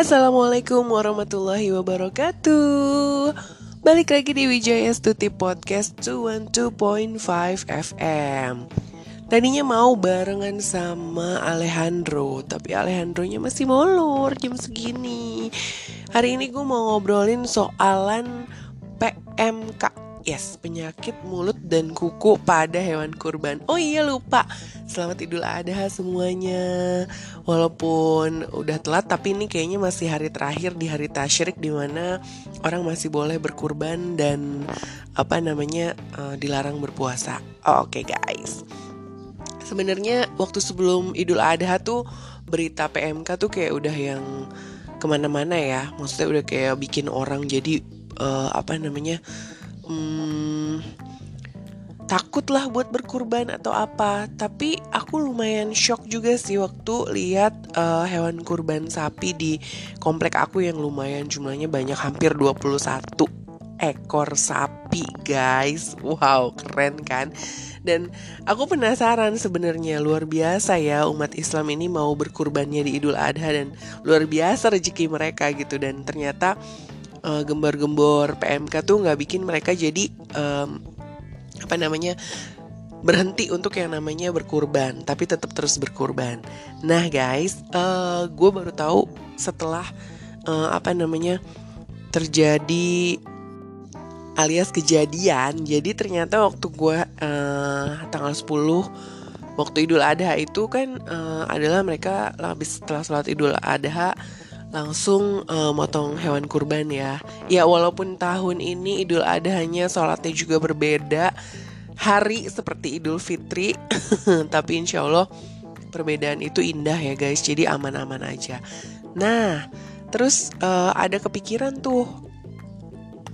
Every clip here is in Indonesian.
Assalamualaikum warahmatullahi wabarakatuh. Balik lagi di Wijaya Stuti Podcast 212.5 FM Tadinya mau barengan sama Alejandro Tapi Alejandronya masih molor jam segini. Hari ini gue mau ngobrolin soalan PMK Yes, penyakit mulut dan kuku pada hewan kurban. Oh iya lupa. Selamat Idul Adha semuanya. Walaupun udah telat tapi ini kayaknya masih hari terakhir di hari tasyrik di mana orang masih boleh berkurban dan apa namanya uh, dilarang berpuasa. Oh, Oke okay, guys. Sebenarnya waktu sebelum Idul Adha tuh berita PMK tuh kayak udah yang ke mana-mana ya. Maksudnya udah kayak bikin orang jadi uh, apa namanya hmm, takut lah buat berkurban atau apa. Tapi aku lumayan shock juga sih waktu lihat uh, hewan kurban sapi di komplek aku yang lumayan jumlahnya banyak hampir 21 ekor sapi guys. Wow keren kan? Dan aku penasaran sebenarnya luar biasa ya umat Islam ini mau berkurbannya di Idul Adha dan luar biasa rezeki mereka gitu. Dan ternyata uh, gembor-gembor PMK tuh nggak bikin mereka jadi um, apa namanya berhenti untuk yang namanya berkurban tapi tetap terus berkurban. Nah guys uh, gue baru tahu setelah uh, apa namanya terjadi alias kejadian. Jadi ternyata waktu gue uh, tanggal 10 waktu Idul Adha itu kan uh, adalah mereka habis setelah sholat Idul Adha langsung uh, motong hewan kurban ya. Ya walaupun tahun ini Idul Adha hanya sholatnya juga berbeda hari seperti Idul Fitri, tapi insya Allah perbedaan itu indah ya guys. Jadi aman-aman aja. Nah, terus uh, ada kepikiran tuh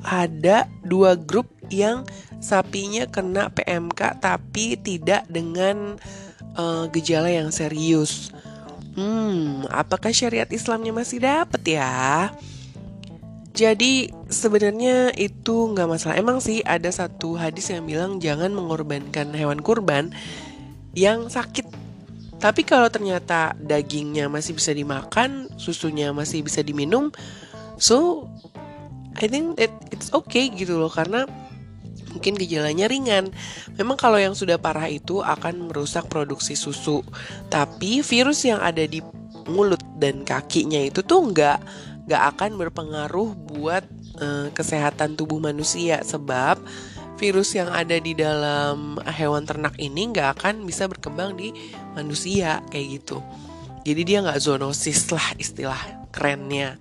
ada dua grup yang sapinya kena PMK tapi tidak dengan uh, gejala yang serius. Hmm, apakah syariat Islamnya masih dapat ya? Jadi sebenarnya itu nggak masalah. Emang sih ada satu hadis yang bilang jangan mengorbankan hewan kurban yang sakit. Tapi kalau ternyata dagingnya masih bisa dimakan, susunya masih bisa diminum, so I think it, it's okay gitu loh karena mungkin gejalanya ringan. Memang kalau yang sudah parah itu akan merusak produksi susu. Tapi virus yang ada di mulut dan kakinya itu tuh nggak nggak akan berpengaruh buat uh, kesehatan tubuh manusia sebab virus yang ada di dalam hewan ternak ini nggak akan bisa berkembang di manusia kayak gitu. Jadi dia nggak zoonosis lah istilah kerennya.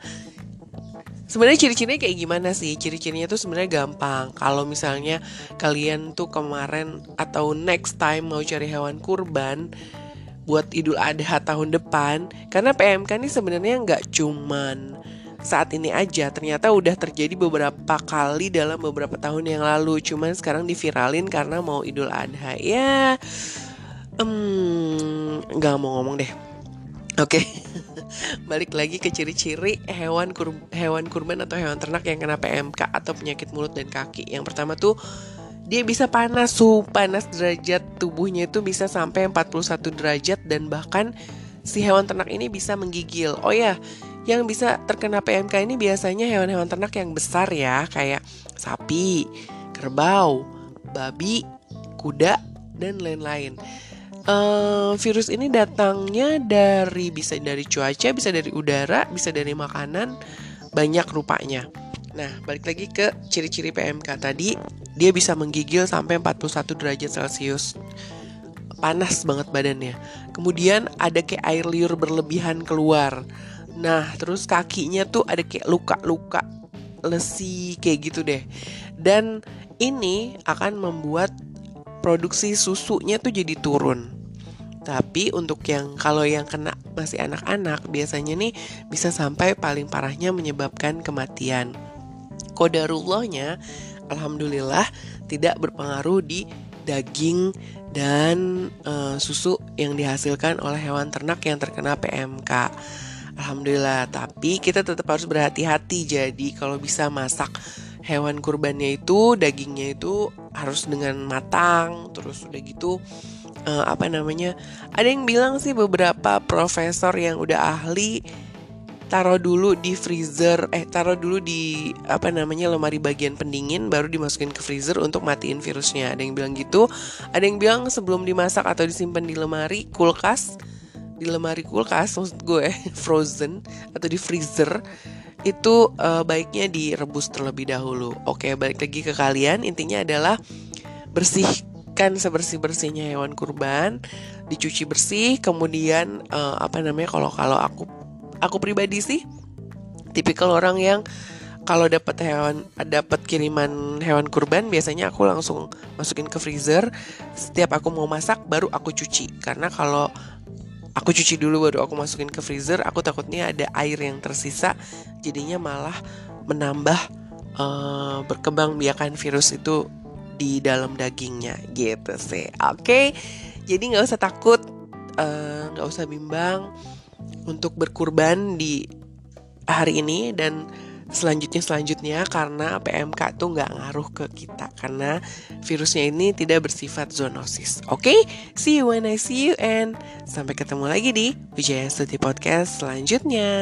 Sebenarnya ciri-cirinya kayak gimana sih? Ciri-cirinya tuh sebenarnya gampang. Kalau misalnya kalian tuh kemarin atau next time mau cari hewan kurban buat Idul Adha tahun depan, karena PMK ini sebenarnya nggak cuman saat ini aja, ternyata udah terjadi beberapa kali dalam beberapa tahun yang lalu. Cuman sekarang diviralin karena mau Idul Adha. Ya, nggak um, mau ngomong deh. Oke. Okay. balik lagi ke ciri-ciri hewan kur hewan kurban atau hewan ternak yang kena PMK atau penyakit mulut dan kaki. Yang pertama tuh dia bisa panas, suhu panas derajat tubuhnya itu bisa sampai 41 derajat dan bahkan si hewan ternak ini bisa menggigil. Oh ya, yang bisa terkena PMK ini biasanya hewan-hewan ternak yang besar ya, kayak sapi, kerbau, babi, kuda, dan lain-lain uh, virus ini datangnya dari bisa dari cuaca, bisa dari udara, bisa dari makanan, banyak rupanya. Nah, balik lagi ke ciri-ciri PMK tadi, dia bisa menggigil sampai 41 derajat Celcius. Panas banget badannya. Kemudian ada kayak air liur berlebihan keluar. Nah, terus kakinya tuh ada kayak luka-luka lesi kayak gitu deh. Dan ini akan membuat produksi susunya tuh jadi turun. Tapi untuk yang kalau yang kena masih anak-anak biasanya nih bisa sampai paling parahnya menyebabkan kematian. Kodarullahnya alhamdulillah tidak berpengaruh di daging dan e, susu yang dihasilkan oleh hewan ternak yang terkena PMK. Alhamdulillah, tapi kita tetap harus berhati-hati. Jadi kalau bisa masak hewan kurbannya itu dagingnya itu harus dengan matang terus udah gitu uh, apa namanya ada yang bilang sih beberapa profesor yang udah ahli taruh dulu di freezer eh taruh dulu di apa namanya lemari bagian pendingin baru dimasukin ke freezer untuk matiin virusnya. Ada yang bilang gitu. Ada yang bilang sebelum dimasak atau disimpan di lemari kulkas di lemari kulkas maksud gue frozen atau di freezer itu uh, baiknya direbus terlebih dahulu. Oke balik lagi ke kalian. Intinya adalah bersihkan sebersih bersihnya hewan kurban dicuci bersih kemudian uh, apa namanya kalau kalau aku aku pribadi sih tipikal orang yang kalau dapat hewan dapat kiriman hewan kurban biasanya aku langsung masukin ke freezer. Setiap aku mau masak baru aku cuci. Karena kalau aku cuci dulu baru aku masukin ke freezer aku takutnya ada air yang tersisa jadinya malah menambah uh, berkembang biakan virus itu di dalam dagingnya gitu sih oke okay? jadi nggak usah takut eh, nggak uh, usah bimbang untuk berkurban di hari ini dan selanjutnya selanjutnya karena PMK tuh nggak ngaruh ke kita karena virusnya ini tidak bersifat zoonosis. Oke, okay? see you when I see you and sampai ketemu lagi di Wijaya Stuti Podcast selanjutnya.